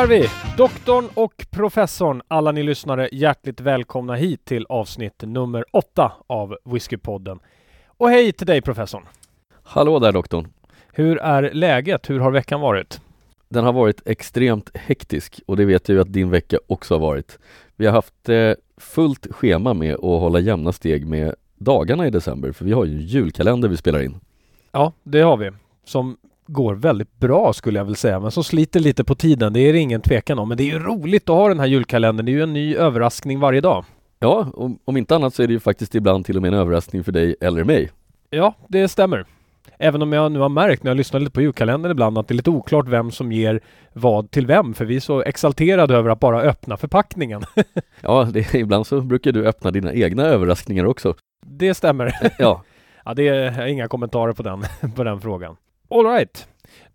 Är vi, doktorn och professorn. Alla ni lyssnare hjärtligt välkomna hit till avsnitt nummer åtta av Whiskypodden. Och hej till dig professorn! Hallå där doktorn! Hur är läget? Hur har veckan varit? Den har varit extremt hektisk och det vet jag ju att din vecka också har varit. Vi har haft eh, fullt schema med att hålla jämna steg med dagarna i december för vi har ju en julkalender vi spelar in. Ja, det har vi. Som går väldigt bra skulle jag väl säga, men som sliter lite på tiden. Det är det ingen tvekan om. Men det är ju roligt att ha den här julkalendern. Det är ju en ny överraskning varje dag. Ja, om, om inte annat så är det ju faktiskt ibland till och med en överraskning för dig eller mig. Ja, det stämmer. Även om jag nu har märkt när jag lyssnar lite på julkalendern ibland att det är lite oklart vem som ger vad till vem för vi är så exalterade över att bara öppna förpackningen. ja, det, ibland så brukar du öppna dina egna överraskningar också. Det stämmer. ja. ja, det är inga kommentarer på den, på den frågan. Alright.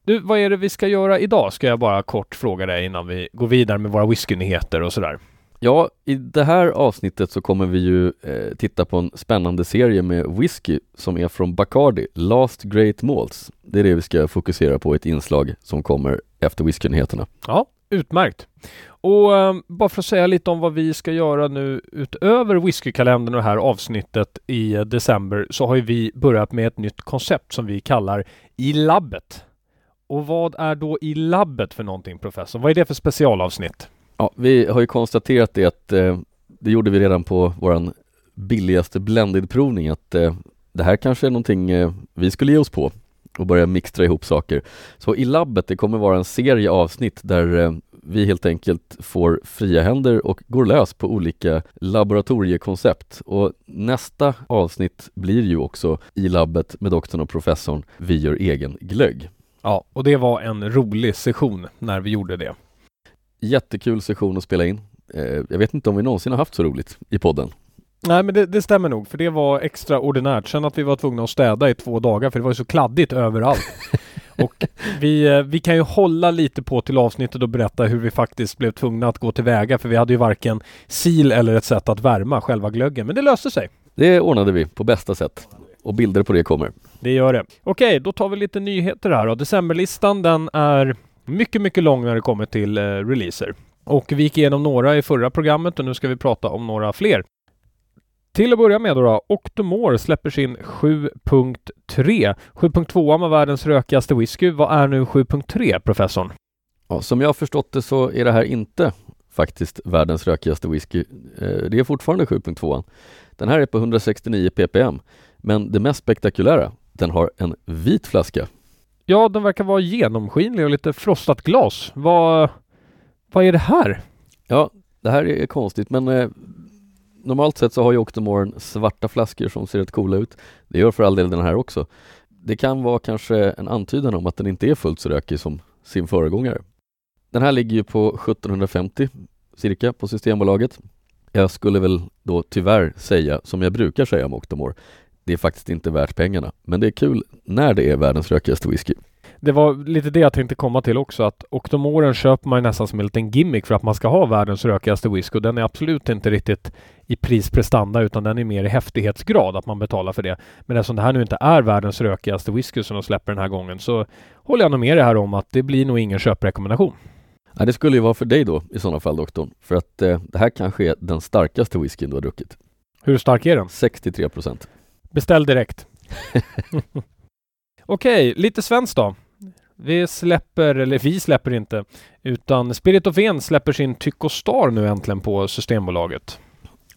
Du, vad är det vi ska göra idag? Ska jag bara kort fråga dig innan vi går vidare med våra whiskynyheter och sådär. Ja, i det här avsnittet så kommer vi ju eh, titta på en spännande serie med whisky som är från Bacardi, Last Great Malts. Det är det vi ska fokusera på i ett inslag som kommer efter whiskynyheterna. Ja, utmärkt. Och eh, bara för att säga lite om vad vi ska göra nu utöver whiskykalendern och det här avsnittet i december så har ju vi börjat med ett nytt koncept som vi kallar I labbet. Och vad är då I labbet för någonting professor? Vad är det för specialavsnitt? Ja, vi har ju konstaterat det att eh, det gjorde vi redan på våran billigaste blended-provning att eh, det här kanske är någonting eh, vi skulle ge oss på och börja mixtra ihop saker. Så i labbet, det kommer vara en serie avsnitt där eh, vi helt enkelt får fria händer och går lös på olika laboratoriekoncept. Och nästa avsnitt blir ju också i labbet med doktorn och professorn Vi gör egen glögg. Ja, och det var en rolig session när vi gjorde det. Jättekul session att spela in. Eh, jag vet inte om vi någonsin har haft så roligt i podden. Nej men det, det, stämmer nog för det var extraordinärt. Sen att vi var tvungna att städa i två dagar för det var ju så kladdigt överallt. och vi, eh, vi kan ju hålla lite på till avsnittet och berätta hur vi faktiskt blev tvungna att gå tillväga för vi hade ju varken sil eller ett sätt att värma själva glöggen. Men det löste sig. Det ordnade vi på bästa sätt. Och bilder på det kommer. Det gör det. Okej, då tar vi lite nyheter här då. Decemberlistan den är mycket, mycket lång när det kommer till eh, releaser. Och vi gick igenom några i förra programmet och nu ska vi prata om några fler. Till att börja med då, då Octomore släpper sin 7.3. 7.2 var världens rökigaste whisky. Vad är nu 7.3 professorn? Ja, som jag har förstått det så är det här inte faktiskt världens rökigaste whisky. Eh, det är fortfarande 7.2. Den här är på 169 ppm. Men det mest spektakulära, den har en vit flaska. Ja, den verkar vara genomskinlig och lite frostat glas. Vad, vad är det här? Ja, det här är konstigt men eh, normalt sett så har ju Octomoren svarta flaskor som ser rätt coola ut. Det gör för all del den här också. Det kan vara kanske en antydan om att den inte är fullt så rökig som sin föregångare. Den här ligger ju på 1750 cirka på Systembolaget. Jag skulle väl då tyvärr säga, som jag brukar säga om Octomore, det är faktiskt inte värt pengarna. Men det är kul när det är världens rökigaste whisky. Det var lite det jag tänkte komma till också att Octomoren köper man nästan som en liten gimmick för att man ska ha världens rökigaste whisky och den är absolut inte riktigt i prisprestanda utan den är mer i häftighetsgrad att man betalar för det. Men eftersom det här nu inte är världens rökigaste whisky som de släpper den här gången så håller jag nog med det här om att det blir nog ingen köprekommendation. Ja, det skulle ju vara för dig då i sådana fall doktorn. För att eh, det här kanske är den starkaste whiskyn du har druckit. Hur stark är den? 63 procent. Beställ direkt. Okej, lite svenskt då. Vi släpper, eller vi släpper inte, utan Spirit of En släpper sin Tycho Star nu äntligen på Systembolaget.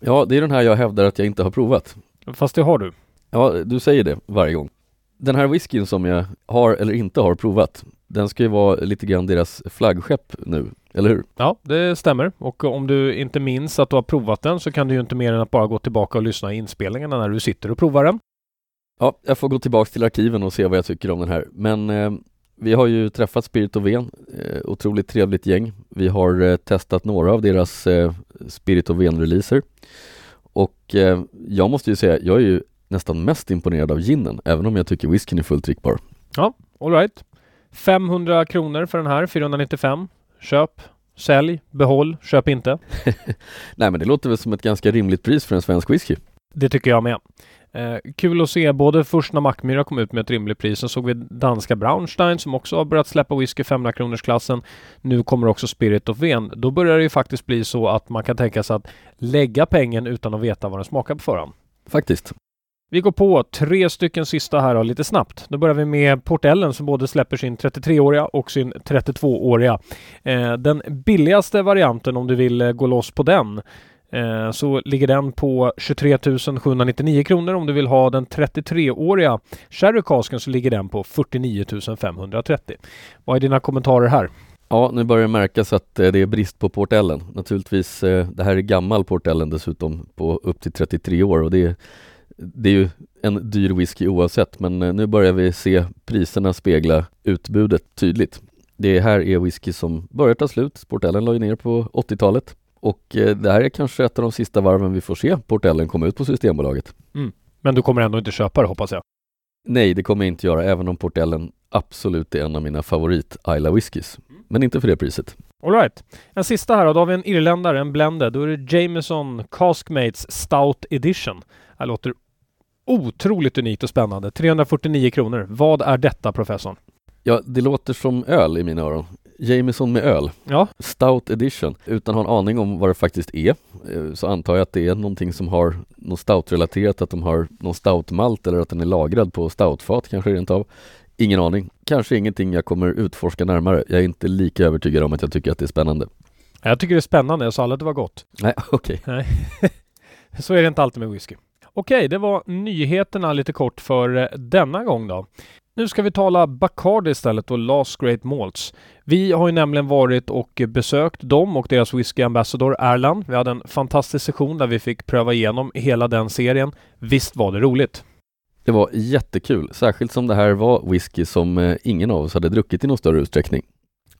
Ja, det är den här jag hävdar att jag inte har provat. Fast det har du. Ja, du säger det varje gång. Den här whiskyn som jag har eller inte har provat, den ska ju vara lite grann deras flaggskepp nu, eller hur? Ja, det stämmer. Och om du inte minns att du har provat den så kan du ju inte mer än att bara gå tillbaka och lyssna i inspelningarna när du sitter och provar den. Ja, jag får gå tillbaks till arkiven och se vad jag tycker om den här. Men eh, vi har ju träffat Spirit of Ven, eh, otroligt trevligt gäng. Vi har eh, testat några av deras eh, Spirit of Ven-releaser. Och jag måste ju säga, jag är ju nästan mest imponerad av ginen, även om jag tycker whiskyn är fullt drickbar. Ja, alright. 500 kronor för den här, 495. Köp, sälj, behåll, köp inte. Nej men det låter väl som ett ganska rimligt pris för en svensk whisky. Det tycker jag med. Eh, kul att se både först när Mackmyra kom ut med ett rimligt pris, så såg vi danska Braunstein som också har börjat släppa whisky 500 kronors klassen. Nu kommer också Spirit of Ven. Då börjar det ju faktiskt bli så att man kan tänka sig att lägga pengen utan att veta vad den smakar på förhand. Faktiskt. Vi går på tre stycken sista här då, lite snabbt. Då börjar vi med Portellen som både släpper sin 33-åriga och sin 32-åriga. Eh, den billigaste varianten om du vill eh, gå loss på den eh, så ligger den på 23 799 kronor. Om du vill ha den 33-åriga Sherry Casken så ligger den på 49 530. Vad är dina kommentarer här? Ja, nu börjar det märkas att eh, det är brist på Portellen. Naturligtvis, eh, det här är gammal Portellen dessutom på upp till 33 år och det är det är ju en dyr whisky oavsett men eh, nu börjar vi se priserna spegla utbudet tydligt. Det här är whisky som börjar ta slut. Portellen la ju ner på 80-talet och eh, det här är kanske ett av de sista varven vi får se Portellen komma ut på Systembolaget. Mm. Men du kommer ändå inte köpa det hoppas jag? Nej, det kommer jag inte göra även om Portellen absolut är en av mina favorit Isla whiskys. Men inte för det priset. Alright. En sista här då, då har vi en irländare, en blended. Då är det Jameson Caskmates Stout Edition. Det låter otroligt unikt och spännande. 349 kronor. Vad är detta professorn? Ja, det låter som öl i mina öron. Jameson med öl. Ja. Stout edition. Utan att ha en aning om vad det faktiskt är eh, så antar jag att det är någonting som har något stout-relaterat, att de har någon stoutmalt eller att den är lagrad på stoutfat kanske rent av. Ingen aning. Kanske ingenting jag kommer utforska närmare. Jag är inte lika övertygad om att jag tycker att det är spännande. Jag tycker det är spännande. Jag sa aldrig att det var gott. Nej, okej. Okay. så är det inte alltid med whisky. Okej, det var nyheterna lite kort för eh, denna gång då. Nu ska vi tala Bacardi istället och Last Great Malts. Vi har ju nämligen varit och besökt dem och deras whisky ambassador Erland. Vi hade en fantastisk session där vi fick pröva igenom hela den serien. Visst var det roligt? Det var jättekul, särskilt som det här var whisky som eh, ingen av oss hade druckit i någon större utsträckning.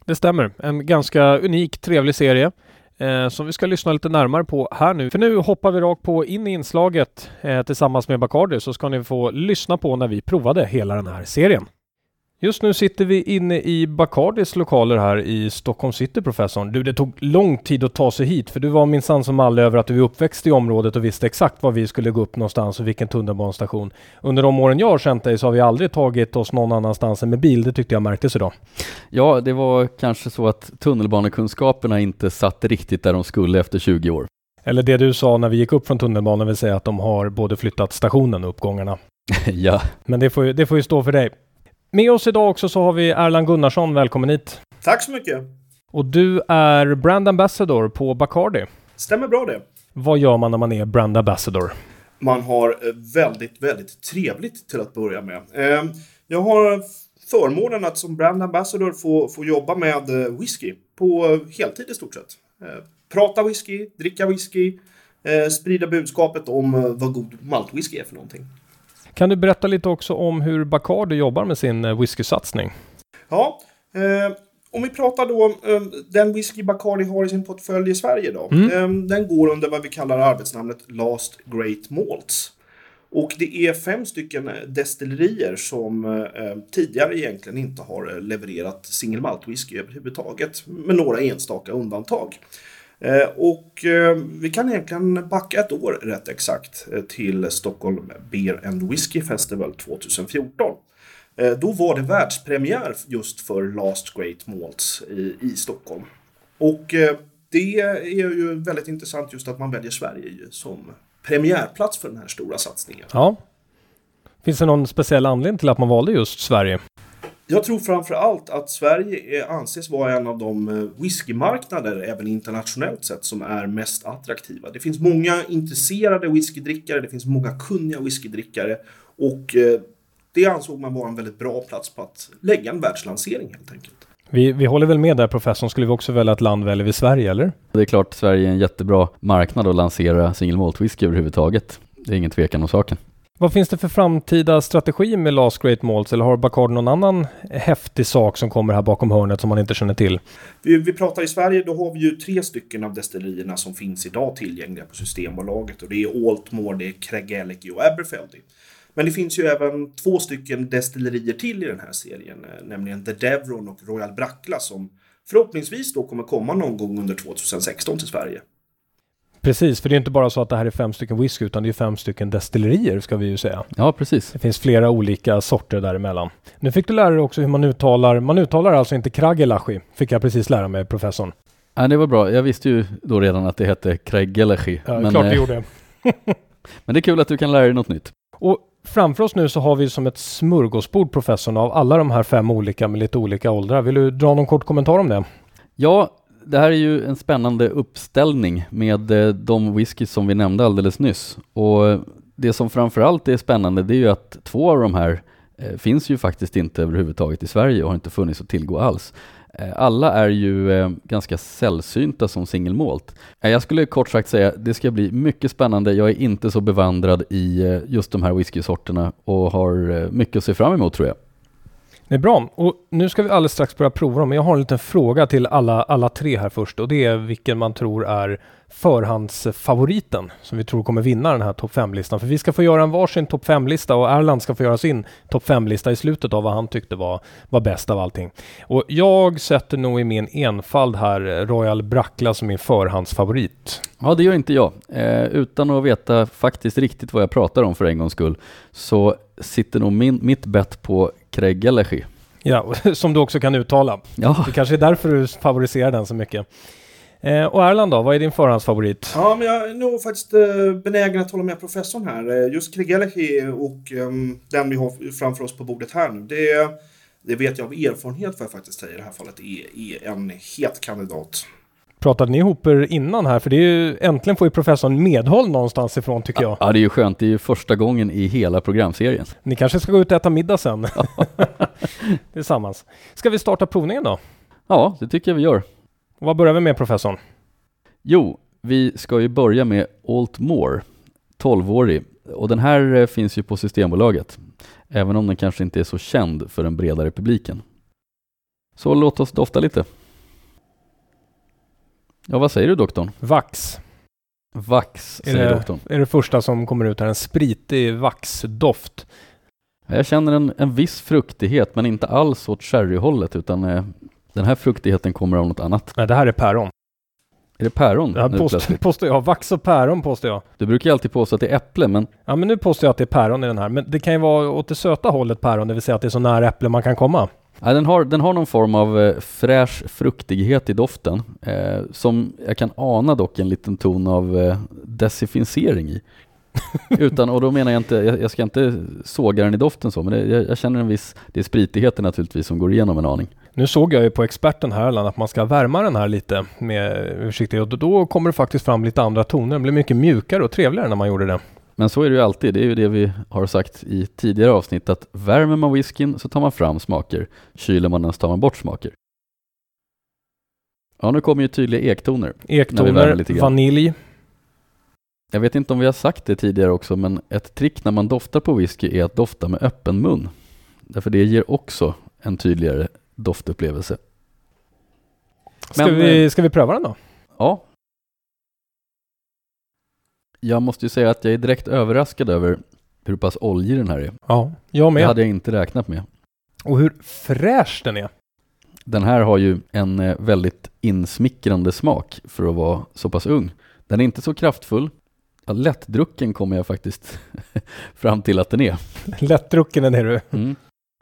Det stämmer. En ganska unik, trevlig serie eh, som vi ska lyssna lite närmare på här nu. För nu hoppar vi rakt på in i inslaget eh, tillsammans med Bacardi så ska ni få lyssna på när vi provade hela den här serien. Just nu sitter vi inne i Bacardis lokaler här i Stockholm city, professorn. Du, det tog lång tid att ta sig hit, för du var minsann som alla över att du är uppväxt i området och visste exakt var vi skulle gå upp någonstans och vilken tunnelbanestation. Under de åren jag har känt dig så har vi aldrig tagit oss någon annanstans än med bil. Det tyckte jag märktes idag. Ja, det var kanske så att tunnelbanekunskaperna inte satt riktigt där de skulle efter 20 år. Eller det du sa när vi gick upp från tunnelbanan vill säga att de har både flyttat stationen och uppgångarna. ja. Men det får, ju, det får ju stå för dig. Med oss idag också så har vi Erland Gunnarsson. Välkommen hit. Tack så mycket. Och du är brand ambassador på Bacardi. Stämmer bra det. Vad gör man när man är brand ambassador? Man har eh, väldigt, väldigt trevligt till att börja med. Eh, jag har förmånen att som brand ambassador få, få jobba med eh, whisky på heltid i stort sett. Prata whisky, dricka whisky, sprida budskapet om vad god maltwhisky är för någonting. Kan du berätta lite också om hur Bacardi jobbar med sin eh, whiskysatsning? Ja, eh, om vi pratar då om eh, den whisky Bacardi har i sin portfölj i Sverige då. Mm. Eh, den går under vad vi kallar arbetsnamnet Last Great Malts. Och det är fem stycken destillerier som eh, tidigare egentligen inte har levererat single malt whisky överhuvudtaget. Med några enstaka undantag. Eh, och eh, vi kan egentligen backa ett år rätt exakt eh, till Stockholm Beer and Whiskey Festival 2014. Då var det världspremiär just för Last Great Malts i, i Stockholm. Och det är ju väldigt intressant just att man väljer Sverige som premiärplats för den här stora satsningen. Ja. Finns det någon speciell anledning till att man valde just Sverige? Jag tror framför allt att Sverige anses vara en av de eh, whiskymarknader, även internationellt sett, som är mest attraktiva. Det finns många intresserade whiskydrickare, det finns många kunniga whiskydrickare och eh, det ansåg man vara en väldigt bra plats på att lägga en världslansering helt enkelt. Vi, vi håller väl med där professorn. Skulle vi också välja ett land väljer vi Sverige, eller? Det är klart Sverige är en jättebra marknad att lansera single malt whisky överhuvudtaget. Det är ingen tvekan om saken. Vad finns det för framtida strategi med Last Great Malts eller har Bacardi någon annan häftig sak som kommer här bakom hörnet som man inte känner till? Vi, vi pratar i Sverige, då har vi ju tre stycken av destillerierna som finns idag tillgängliga på Systembolaget och det är Altmore, det är Craigellachie och Aberfeldy. Men det finns ju även två stycken destillerier till i den här serien, eh, nämligen The Devron och Royal Brackla som förhoppningsvis då kommer komma någon gång under 2016 till Sverige. Precis, för det är inte bara så att det här är fem stycken whisky utan det är fem stycken destillerier ska vi ju säga. Ja, precis. Det finns flera olika sorter däremellan. Nu fick du lära dig också hur man uttalar, man uttalar alltså inte Kragelachi, fick jag precis lära mig professorn. Ja, det var bra. Jag visste ju då redan att det hette Kraigelechi. Ja, men, klart det eh, gjorde. men det är kul att du kan lära dig något nytt. Och framför oss nu så har vi som ett smörgåsbord professorn av alla de här fem olika med lite olika åldrar. Vill du dra någon kort kommentar om det? Ja, det här är ju en spännande uppställning med eh, de whisky som vi nämnde alldeles nyss. Och det som framförallt är spännande det är ju att två av de här eh, finns ju faktiskt inte överhuvudtaget i Sverige och har inte funnits att tillgå alls. Eh, alla är ju ganska sällsynta som singelmålt. Jag skulle kort sagt säga det ska bli mycket spännande. Jag är inte så bevandrad i just de här whiskysorterna och har mycket att se fram emot tror jag. Det är bra. Och nu ska vi alldeles strax börja prova dem. Men jag har en liten fråga till alla, alla tre här först. Och det är vilken man tror är förhandsfavoriten som vi tror kommer vinna den här topp 5-listan. För vi ska få göra en varsin topp 5-lista och Erland ska få göra sin topp 5-lista i slutet av vad han tyckte var, var bäst av allting. Och jag sätter nog i min enfald här Royal Brackla som min förhandsfavorit. Ja, det gör inte jag. Eh, utan att veta faktiskt riktigt vad jag pratar om för en gångs skull så sitter nog min, mitt bett på Kreggelechi. Ja, som du också kan uttala. Ja, Det kanske är därför du favoriserar den så mycket. Eh, och Erland då, vad är din förhandsfavorit? Ja, men jag är nog faktiskt eh, benägen att hålla med professorn här. Eh, Just Krigelechi och ehm, den vi har framför oss på bordet här nu. Det, det vet jag av erfarenhet får jag faktiskt säga i det här fallet är, är en het kandidat. Pratade ni ihop er innan här? För det är ju, äntligen får ju professorn medhåll någonstans ifrån tycker jag. ja, det är ju skönt. Det är ju första gången i hela programserien. Ni kanske ska gå ut och äta middag sen? Tillsammans. Ska vi starta provningen då? Ja, det tycker jag vi gör. Vad börjar vi med professorn? Jo, vi ska ju börja med Altmore, 12-årig. Och den här eh, finns ju på Systembolaget, även om den kanske inte är så känd för den bredare publiken. Så låt oss dofta lite. Ja, vad säger du doktorn? Vax. Vax, Är säger det, doktorn. är det första som kommer ut här. En spritig vaxdoft. Jag känner en, en viss fruktighet, men inte alls åt sherryhållet, utan eh, den här fruktigheten kommer av något annat. Nej, det här är päron. Är det päron? Det nu påstår, påstår jag. Vax och päron påstår jag. Du brukar ju alltid påstå att det är äpple, men Ja, men nu påstår jag att det är päron i den här. Men det kan ju vara åt det söta hållet päron, det vill säga att det är så nära äpple man kan komma. Ja, den, har, den har någon form av eh, fräsch fruktighet i doften eh, som jag kan ana dock en liten ton av eh, desinficering i. Utan, och då menar jag inte, jag, jag ska inte såga den i doften så, men det, jag, jag känner en viss, det är spritigheten naturligtvis som går igenom en aning. Nu såg jag ju på experten här att man ska värma den här lite med försiktighet och då kommer det faktiskt fram lite andra toner. Den blir mycket mjukare och trevligare när man gjorde det. Men så är det ju alltid, det är ju det vi har sagt i tidigare avsnitt, att värmer man whiskyn så tar man fram smaker, kyler man den så tar man bort smaker. Ja, nu kommer ju tydliga ektoner. Ektoner, vanilj. Jag vet inte om vi har sagt det tidigare också, men ett trick när man doftar på whisky är att dofta med öppen mun. Därför det ger också en tydligare doftupplevelse. Ska, Men, vi, ska vi pröva den då? Ja. Jag måste ju säga att jag är direkt överraskad över hur pass oljig den här är. Ja, jag Det med. hade jag inte räknat med. Och hur fräsch den är. Den här har ju en eh, väldigt insmickrande smak för att vara så pass ung. Den är inte så kraftfull. Lättdrucken kommer jag faktiskt fram till att den är. Lättdrucken är du. Mm.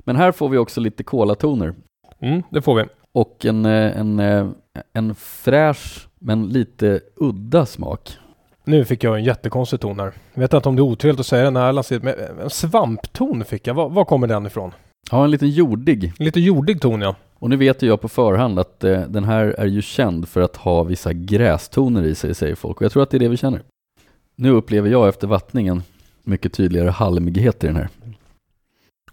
Men här får vi också lite kolatoner Mm, det får vi. och en, eh, en, eh, en fräsch men lite udda smak. Nu fick jag en jättekonstig ton här. Jag vet inte om det är otrevligt att säga det när alla ser men en svampton fick jag. Var, var kommer den ifrån? Ja, en liten jordig. Lite jordig ton ja. Och nu vet ju jag på förhand att eh, den här är ju känd för att ha vissa grästoner i sig, säger folk. Och jag tror att det är det vi känner. Nu upplever jag efter vattningen mycket tydligare halmighet i den här.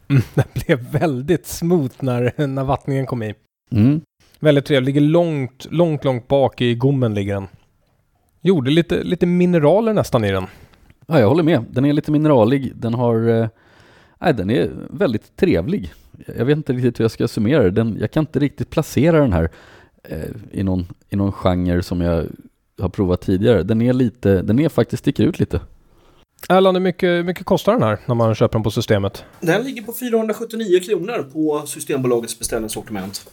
Mm, den blev väldigt smooth när, när vattningen kom i. Mm. Väldigt trevlig. Ligger långt, långt, långt bak i gommen ligger den. Gjorde lite, lite mineraler nästan i den. Ja, jag håller med. Den är lite mineralig. Den har... Eh, nej, den är väldigt trevlig. Jag vet inte riktigt hur jag ska summera det. Den, jag kan inte riktigt placera den här eh, i, någon, i någon genre som jag har provat tidigare. Den är lite, den är faktiskt sticker ut lite. Erland, hur mycket, mycket kostar den här när man köper den på systemet? Den ligger på 479 kronor på Systembolagets beställningssortiment.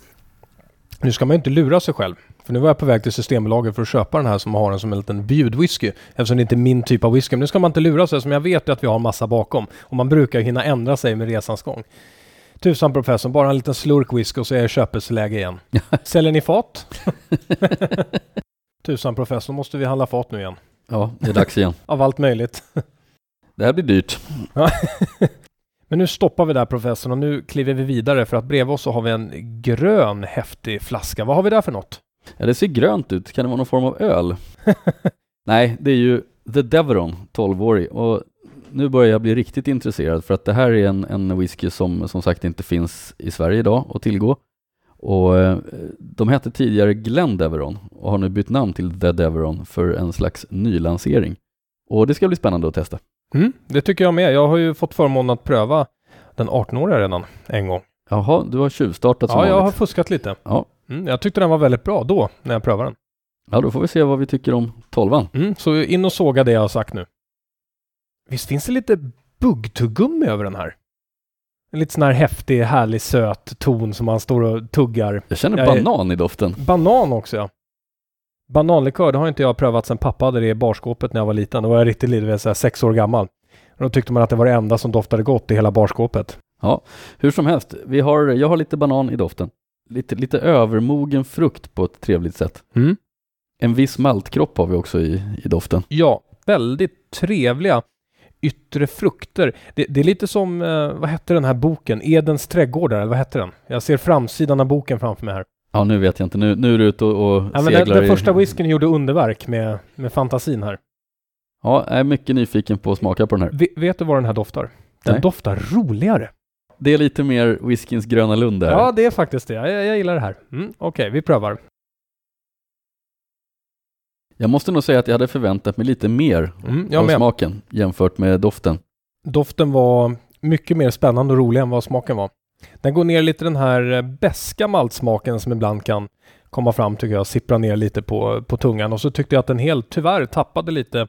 Nu ska man ju inte lura sig själv. För nu var jag på väg till Systembolaget för att köpa den här som har den som en liten bjudwhisky. Eftersom det inte är min typ av whisky. Men nu ska man inte lura sig som jag vet att vi har massa bakom. Och man brukar hinna ändra sig med resans gång. Tusan professorn, bara en liten slurk whisky och så är det köpesläge igen. Säljer ni fat? Tusan professorn, måste vi handla fat nu igen. Ja, det är dags igen. Av allt möjligt. Det här blir dyrt. Men nu stoppar vi där professorn och nu kliver vi vidare för att bredvid oss så har vi en grön häftig flaska. Vad har vi där för något? Ja, det ser grönt ut. Kan det vara någon form av öl? Nej, det är ju The Deveron, 12-årig. Och nu börjar jag bli riktigt intresserad för att det här är en, en whisky som som sagt inte finns i Sverige idag att tillgå. Och eh, de hette tidigare Glen Deveron och har nu bytt namn till The Deveron för en slags nylansering. Och det ska bli spännande att testa. Mm, det tycker jag med. Jag har ju fått förmånen att pröva den 18-åriga redan en gång. Jaha, du har tjuvstartat som Ja, jag har vanligt. fuskat lite. Ja. Mm, jag tyckte den var väldigt bra då, när jag prövade den. Ja, då får vi se vad vi tycker om 12 Mm, så in och såga det jag har sagt nu. Visst finns det lite buggtuggummi över den här? En lite sån här häftig, härlig, söt ton som man står och tuggar. Jag känner Jag är- banan i doften. Banan också ja. Bananlikör, det har inte jag prövat sedan pappa hade det i barskåpet när jag var liten. Då var jag riktigt liten, så här sex år gammal. Och då tyckte man att det var det enda som doftade gott i hela barskåpet. Hur som helst, vi har, jag har lite banan i doften. Lite, lite övermogen frukt på ett trevligt sätt. Mm. En viss maltkropp har vi också i, i doften. Ja, väldigt trevliga yttre frukter. Det, det är lite som, eh, vad hette den här boken? Edens trädgårdar, eller vad hette den? Jag ser framsidan av boken framför mig här. Ja, nu vet jag inte. Nu, nu är du ute och, och Ja, men seglar den, den i... första whiskyn gjorde underverk med, med fantasin här. Ja, jag är mycket nyfiken på att smaka på den här. Ve, vet du vad den här doftar? Den Nej. doftar roligare. Det är lite mer whiskyns Gröna Lund där. Ja, det är faktiskt det. Jag, jag gillar det här. Mm, Okej, vi prövar. Jag måste nog säga att jag hade förväntat mig lite mer Mm, av med. smaken jämfört med doften. Doften var mycket mer spännande och rolig än vad smaken var. Den går ner lite den här eh, beska maltsmaken som ibland kan komma fram tycker jag, sippra ner lite på, på tungan. Och så tyckte jag att den helt tyvärr tappade lite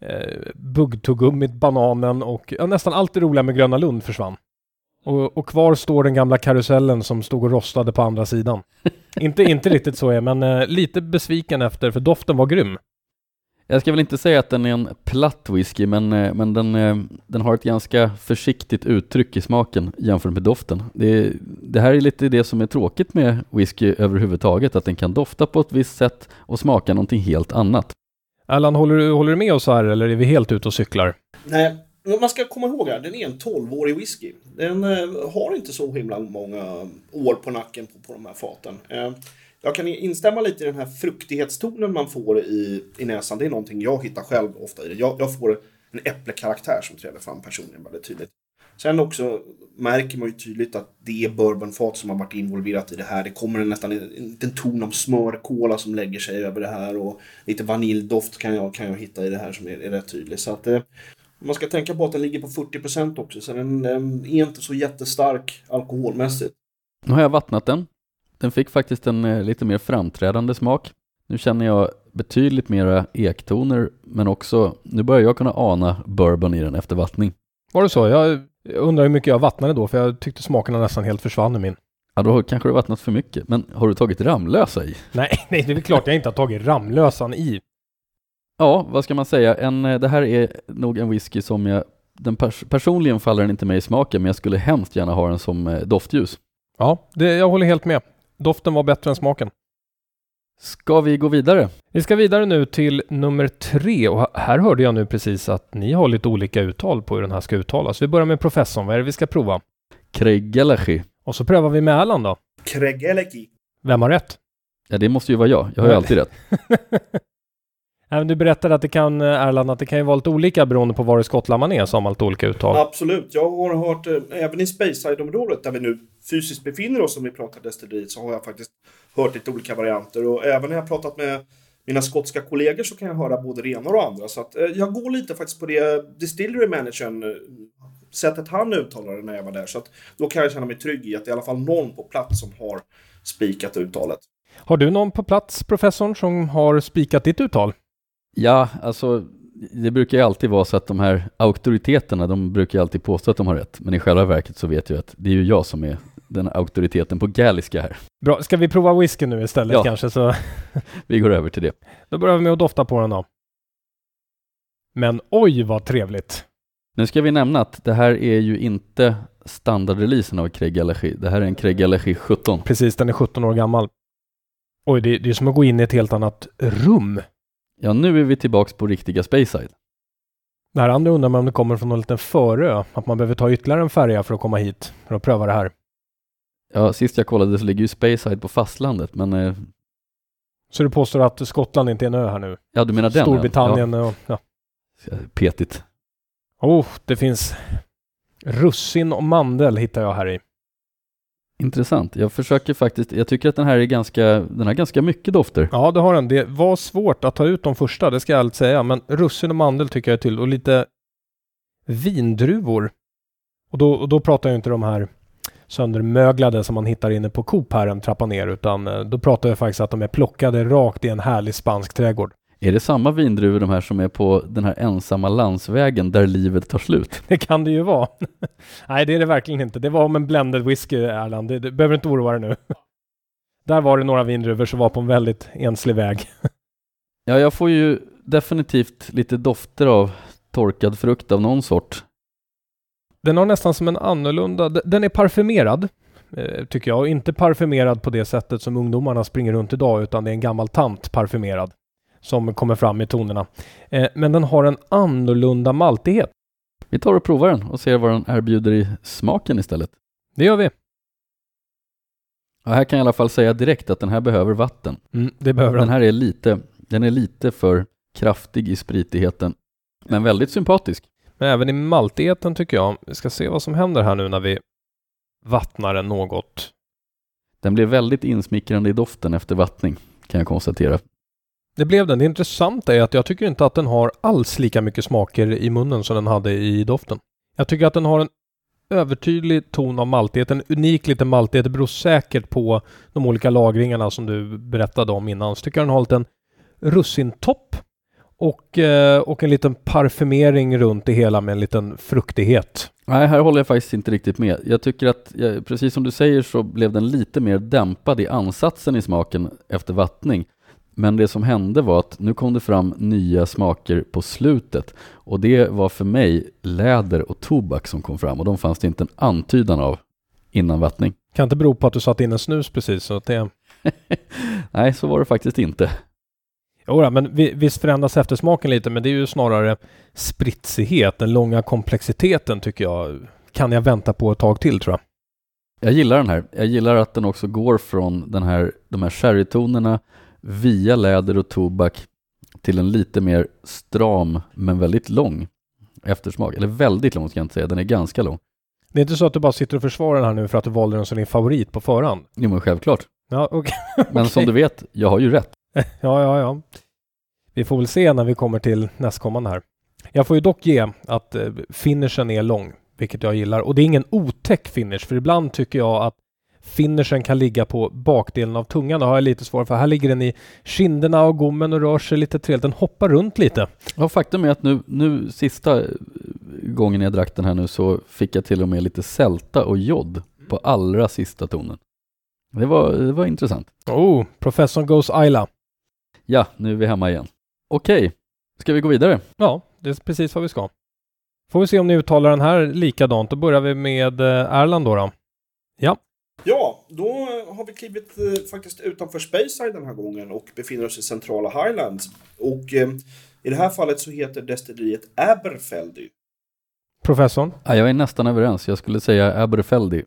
eh, buggtuggummit, bananen och ja, nästan allt det roliga med Gröna Lund försvann. Och, och kvar står den gamla karusellen som stod och rostade på andra sidan. inte, inte riktigt så är men eh, lite besviken efter för doften var grym. Jag ska väl inte säga att den är en platt whisky, men, eh, men den, eh, den har ett ganska försiktigt uttryck i smaken jämfört med doften. Det, det här är lite det som är tråkigt med whisky överhuvudtaget, att den kan dofta på ett visst sätt och smaka någonting helt annat. Erland, håller du, håller du med oss här eller är vi helt ute och cyklar? Nej, man ska komma ihåg här, den är en 12-årig whisky. Den eh, har inte så himla många år på nacken på, på de här faten. Eh, jag kan instämma lite i den här fruktighetstonen man får i, i näsan. Det är någonting jag hittar själv ofta i det. Jag, jag får en äpplekaraktär som träder fram personligen väldigt tydligt. Sen också märker man ju tydligt att det är bourbonfat som har varit involverat i det här. Det kommer en nästan en, en liten ton av smörkola som lägger sig över det här och lite vaniljdoft kan jag, kan jag hitta i det här som är, är rätt tydlig. Så att, eh, man ska tänka på att den ligger på 40% också, så den eh, är inte så jättestark alkoholmässigt. Nu har jag vattnat den. Den fick faktiskt en eh, lite mer framträdande smak. Nu känner jag betydligt mera ektoner, men också, nu börjar jag kunna ana bourbon i den efter vattning. Var det så? Jag undrar hur mycket jag vattnade då, för jag tyckte smakerna nästan helt försvann i min. Ja, då kanske du vattnat för mycket, men har du tagit Ramlösa i? Nej, nej, det är klart jag inte har tagit Ramlösan i. Ja, vad ska man säga? En, eh, det här är nog en whisky som jag, den pers personligen faller den inte mig i smaken, men jag skulle hemskt gärna ha den som eh, doftljus. Ja, det, jag håller helt med. Doften var bättre än smaken. Ska vi gå vidare? Vi ska vidare nu till nummer tre och här hörde jag nu precis att ni har lite olika uttal på hur den här ska uttalas. Vi börjar med professorn. Vad är det vi ska prova? Kreigelachi. Och så prövar vi med Erland då. Kregeleki. Vem har rätt? Ja, det måste ju vara jag. Jag har ju alltid rätt. Även du berättade att det kan, eh, Erland, att det kan ju vara lite olika beroende på var i Skottland man är, man lite olika uttal. Absolut. Jag har hört, eh, även i Speyside-området där vi nu fysiskt befinner oss om vi pratar destilleriet, så har jag faktiskt hört lite olika varianter. Och även när jag pratat med mina skotska kollegor så kan jag höra både det ena och andra. Så att, eh, jag går lite faktiskt på det distillery managern, sättet han uttalar det när jag var där. Så att då kan jag känna mig trygg i att det är i alla fall någon på plats som har spikat uttalet. Har du någon på plats, professorn, som har spikat ditt uttal? Ja, alltså det brukar ju alltid vara så att de här auktoriteterna, de brukar ju alltid påstå att de har rätt. Men i själva verket så vet jag att det är ju jag som är den auktoriteten på galliska här. Bra, ska vi prova whisky nu istället Ja. kanske? Så Vi går över till det. då börjar vi med att dofta på den då. Men oj vad trevligt! Nu ska vi nämna att det här är ju inte standardreleasen av Craig Gallagher. Det här är en Craig Gallagher 17. Precis, den är 17 år gammal. Oj, det, det är som att gå in i ett helt annat rum. Ja, nu är vi tillbaks på riktiga Speyside. Det här andra undrar man om det kommer från någon liten förö. Att man behöver ta ytterligare en färja för att komma hit. För att pröva det här. Ja, sist jag kollade så ligger ju Speyside på fastlandet, men eh, Så du påstår att Skottland inte är en ö här nu? ja, du menar den? Storbritannien och... Ja. Ja. Petigt. Oh, det finns russin och mandel hittar jag här i. Intressant. Jag försöker faktiskt, jag tycker att den här är ganska, den har ganska mycket dofter. Ja, det har den. Det var svårt att ta ut de första, det ska jag ärligt säga. Men russin och mandel tycker jag är till. Och lite vindruvor. Och då, och då pratar jag inte de här söndermöglade som man hittar inne på Coop här en trappa ner. Utan eh, då pratar jag faktiskt att de är plockade rakt i en härlig spansk trädgård. Är det samma vindruvor de här som är på den här ensamma landsvägen där livet tar slut? Det kan det ju vara. Nej, det är det verkligen inte. Det var om en blended whisky, Erland. Det behöver inte oroa dig nu. Där var det några vindruvor som var på en väldigt enslig väg. Ja, jag får ju definitivt lite dofter av torkad frukt av någon sort. Den har nästan som en annorlunda... Den är parfymerad, eh, tycker jag. Inte parfymerad på det sättet som ungdomarna springer runt idag, utan det är en gammal tant parfymerad som kommer fram i tonerna. Eh, Men den har en annorlunda maltighet. Vi tar och provar den och ser vad den erbjuder i smaken istället. Det gör vi. Ja, här kan jag i alla fall säga direkt att den här behöver vatten. Mm, det behöver Den den. här är lite, den är lite för kraftig i spritigheten, men väldigt sympatisk. Men även i maltigheten tycker jag. Vi ska se vad som händer här nu när vi vattnar den något. Den blev väldigt insmickrande i doften efter vattning, kan jag konstatera. Det blev den. Det intressanta är att jag tycker inte att den har alls lika mycket smaker i munnen som den hade i doften. Jag tycker att den har en övertydlig ton av maltighet, en unik liten maltighet. Det beror säkert på de olika lagringarna som du berättade om innan. Så tycker jag den har en liten russintopp och, eh, och en liten parfymering runt det hela med en liten fruktighet. Nej, här håller jag faktiskt inte riktigt med. Jag tycker att, precis som du säger så blev den lite mer dämpad i ansatsen i smaken efter vattning. Men det som hände var att nu kom det fram nya smaker på slutet och det var för mig läder och tobak som kom fram och de fanns det inte en antydan av innan vattning. Kan inte bero på att du satt in en snus precis. Så att det... Nej, så var det faktiskt inte. Jodå, men vi- visst förändras eftersmaken lite, men det är ju snarare spritsighet, den långa komplexiteten tycker jag kan jag vänta på ett tag till tror jag. Jag gillar den här. Jag gillar att den också går från den här, de här sherrytonerna via läder och tobak till en lite mer stram men väldigt lång eftersmak. Eller väldigt lång ska jag inte säga, den är ganska lång. Det är inte så att du bara sitter och försvarar den här nu för att du valde den som din favorit på förhand? Jo men självklart. Ja, okej. Men som du vet, jag har ju rätt. Ja, ja, ja. Vi får väl se när vi kommer till nästkommande här. Jag får ju dock ge att eh, finishen är lång, vilket jag gillar. Och det är ingen otäck finish, för ibland tycker jag att finishen kan ligga på bakdelen av tungan. Det har jag lite svårare för. Här ligger den i kinderna och gommen och rör sig lite trevligt. Den hoppar runt lite. Ja, faktum är att nu, nu sista gången jag drack den här nu så fick jag till och med lite sälta och jod på allra sista tonen. Det var, det var intressant. Oh, Professor Goes Ayla. Ja, nu är vi hemma igen. Okej, ska vi gå vidare? Ja, det är precis vad vi ska. Får vi se om ni uttalar den här likadant. Då börjar vi med eh, Erland då. då. Ja, då eh, har vi klivit eh, faktiskt utanför Speyside den här gången och befinner oss i centrala Highlands. Och eh, i det här fallet så heter destilleriet Aberfeldy. Professorn. Ja, jag är nästan överens. Jag skulle säga Aberfeldy.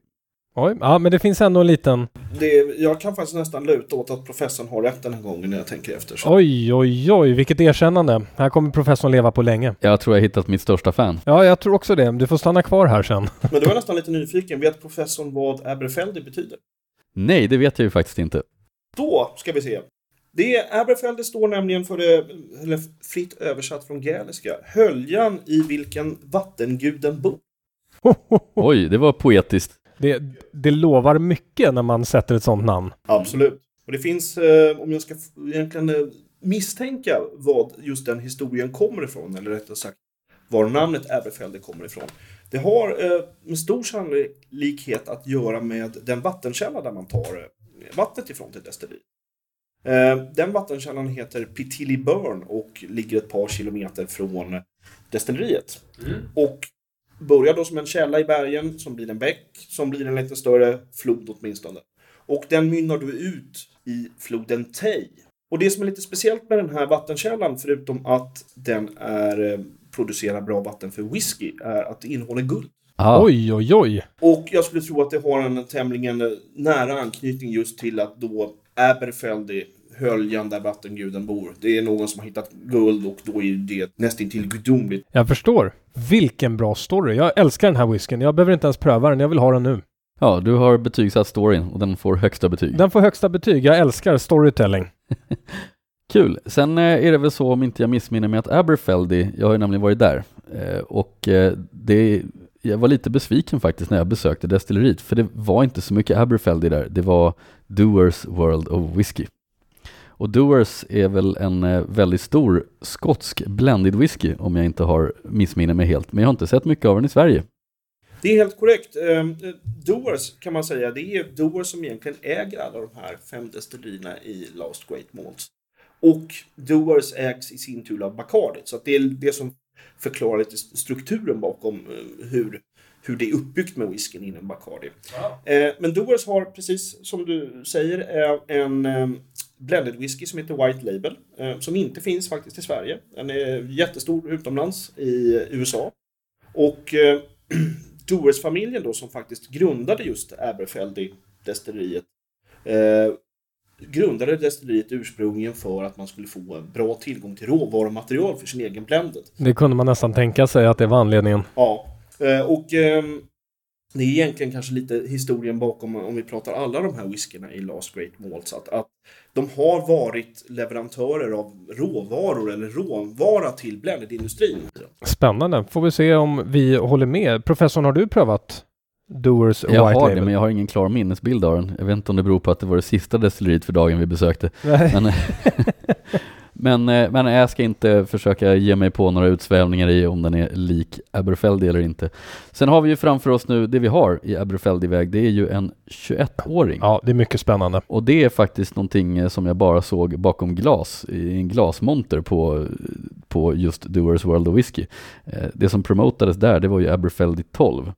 Oj, ja men det finns ändå en liten... Det, jag kan faktiskt nästan luta åt att professorn har rätt den här gången när jag tänker efter. Så. Oj, oj, oj, vilket erkännande. Här kommer professorn leva på länge. Jag tror jag hittat mitt största fan. Ja, jag tror också det. Du får stanna kvar här sen. Men är jag nästan lite nyfiken. Vet professorn vad Aberfeldy betyder? Nej, det vet jag ju faktiskt inte. Då ska vi se. Det Aberfeldy står nämligen för det, eller fritt översatt från gaeliska, höljan i vilken vattenguden bor. Oj, det var poetiskt. Det, det lovar mycket när man sätter ett sånt namn. Absolut. Och det finns, eh, om jag ska egentligen eh, misstänka vad just den historien kommer ifrån, eller rättare sagt var namnet Aberfeldy kommer ifrån, Det har eh, med stor sannolikhet att göra med den vattenkälla där man tar eh, vattnet ifrån till destilleriet. Eh, den vattenkällan heter Pitilli Burn och ligger ett par kilometer från destilleriet. Och börjar då som en källa i bergen som blir en bäck som blir en lite större flod åtminstone. Och den mynnar då ut i floden Tay. Och det som är lite speciellt med den här vattenkällan, förutom att den är, eh, producerar bra vatten för whisky, är att det innehåller guld. Ah, Oj, oj, oj. Och jag skulle tro att det har en tämligen eh, nära anknytning just till att då Aberfeldy, höljan där vattenguden bor, det är någon som har hittat guld och då är det nästintill gudomligt. Jag förstår. Vilken bra story. Jag älskar den här whiskyn. Jag behöver inte ens pröva den. Jag vill ha den nu. Ja, du har betygsatt storyn och den får högsta betyg. Den får högsta betyg. Jag älskar storytelling. Kul. Sen eh, är det väl så, om inte jag missminner mig, att Aberfeldy, jag har ju nämligen varit där, eh, och eh, det, jag var lite besviken faktiskt när jag besökte destilleriet, för det var inte så mycket Aberfeldy där, det var Doers World of Whiskey. Och Doers är väl en eh, väldigt stor skotsk blended whisky, om jag inte har missminner mig helt, men jag har inte sett mycket av den i Sverige. Det är helt korrekt. Eh, Doers kan man säga, det är Doers som egentligen äger alla de här fem destillerierna i Last Great Malts. Och Doers ägs i sin tur av Bacardi, så det är det som förklarar lite strukturen bakom eh, hur, hur det är uppbyggt med whiskyn inom Bacardi. Eh, men Doers har, precis som du säger, eh, en eh, blended whisky som heter White Label, eh, som inte finns faktiskt i Sverige. Den är jättestor utomlands i USA. Och eh, Doers-familjen då som faktiskt grundade just Aberfeldy destilleriet eh, grundade destilleriet ursprungligen för att man skulle få bra tillgång till råvarumaterial för sin egen blended. Det kunde man nästan tänka sig att det var anledningen. Ja, eh, och ehm, det är egentligen kanske lite historien bakom om vi pratar alla de här whiskyna i Last Great Malts. Att, att de har varit leverantörer av råvaror eller råvara till blended-industrin. Spännande. Får vi se om vi håller med. Professorn, har du prövat Doers Jag White har Label? det, men jag har ingen klar minnesbild av den. Jag vet inte om det beror på att det var det sista destilleriet för dagen vi besökte. Nej. Men, men, eh, men jag ska inte försöka ge mig på några utsvävningar i om den är lik Aberfeldy eller inte. Sen har vi ju framför oss nu, det vi har i Aberfeldy-väg, det är ju en 21-åring. Ja, det är mycket spännande. Och det är faktiskt någonting eh, som jag bara såg bakom glas, i en glasmonter på, på just Doers World of Whiskey. Eh, Det som promotades där, det var ju Aberfeldy 12